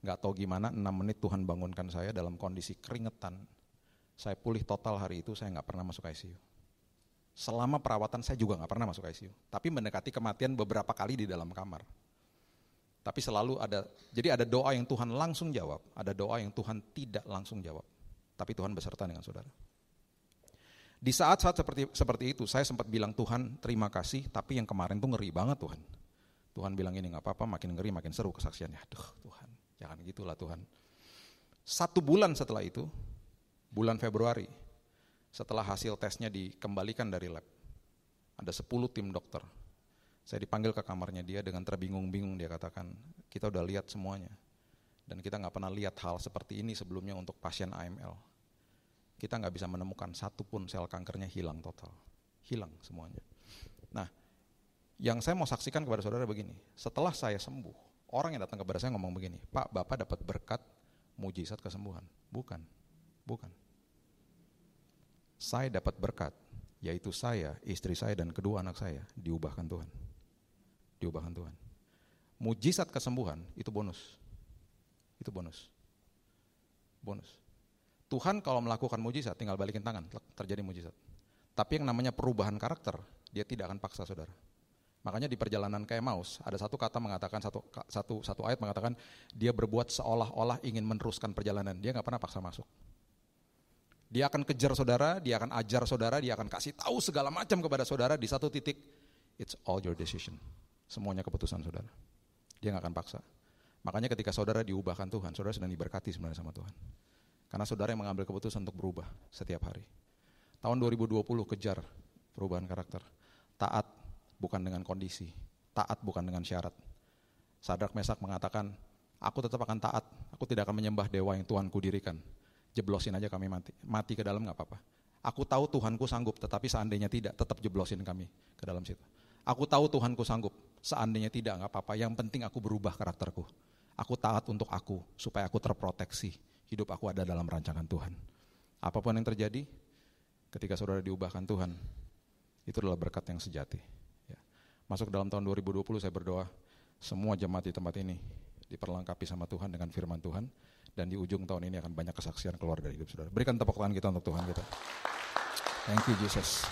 nggak tahu gimana 6 menit Tuhan bangunkan saya dalam kondisi keringetan. Saya pulih total hari itu, saya nggak pernah masuk ICU. Selama perawatan saya juga nggak pernah masuk ICU. Tapi mendekati kematian beberapa kali di dalam kamar. Tapi selalu ada, jadi ada doa yang Tuhan langsung jawab, ada doa yang Tuhan tidak langsung jawab. Tapi Tuhan beserta dengan saudara. Di saat-saat seperti seperti itu, saya sempat bilang Tuhan terima kasih, tapi yang kemarin tuh ngeri banget Tuhan. Tuhan bilang ini nggak apa-apa, makin ngeri, makin seru kesaksiannya. Aduh Tuhan, Jangan gitulah Tuhan. Satu bulan setelah itu, bulan Februari, setelah hasil tesnya dikembalikan dari lab, ada 10 tim dokter. Saya dipanggil ke kamarnya dia dengan terbingung-bingung dia katakan, kita udah lihat semuanya. Dan kita nggak pernah lihat hal seperti ini sebelumnya untuk pasien AML. Kita nggak bisa menemukan satu pun sel kankernya hilang total. Hilang semuanya. Nah, yang saya mau saksikan kepada saudara begini, setelah saya sembuh, Orang yang datang kepada saya ngomong begini, Pak, Bapak dapat berkat mujizat kesembuhan. Bukan, bukan. Saya dapat berkat, yaitu saya, istri saya, dan kedua anak saya diubahkan Tuhan. Diubahkan Tuhan. Mujizat kesembuhan itu bonus. Itu bonus. Bonus. Tuhan kalau melakukan mujizat tinggal balikin tangan, terjadi mujizat. Tapi yang namanya perubahan karakter, dia tidak akan paksa saudara. Makanya di perjalanan kayak Maus ada satu kata mengatakan satu satu satu ayat mengatakan dia berbuat seolah-olah ingin meneruskan perjalanan. Dia nggak pernah paksa masuk. Dia akan kejar saudara, dia akan ajar saudara, dia akan kasih tahu segala macam kepada saudara di satu titik. It's all your decision. Semuanya keputusan saudara. Dia nggak akan paksa. Makanya ketika saudara diubahkan Tuhan, saudara sedang diberkati sebenarnya sama Tuhan. Karena saudara yang mengambil keputusan untuk berubah setiap hari. Tahun 2020 kejar perubahan karakter. Taat bukan dengan kondisi, taat bukan dengan syarat. Sadrak Mesak mengatakan, aku tetap akan taat, aku tidak akan menyembah dewa yang Tuhan kudirikan. Jeblosin aja kami mati. Mati ke dalam nggak apa-apa. Aku tahu Tuhanku sanggup, tetapi seandainya tidak, tetap jeblosin kami ke dalam situ. Aku tahu Tuhanku sanggup, seandainya tidak nggak apa-apa. Yang penting aku berubah karakterku. Aku taat untuk aku, supaya aku terproteksi. Hidup aku ada dalam rancangan Tuhan. Apa pun yang terjadi, ketika saudara diubahkan Tuhan, itu adalah berkat yang sejati. Ya. Masuk dalam tahun 2020 saya berdoa, semua jemaat di tempat ini diperlengkapi sama Tuhan dengan firman Tuhan, dan di ujung tahun ini akan banyak kesaksian keluar dari hidup saudara. Berikan tepuk tangan kita untuk Tuhan kita. Thank you Jesus.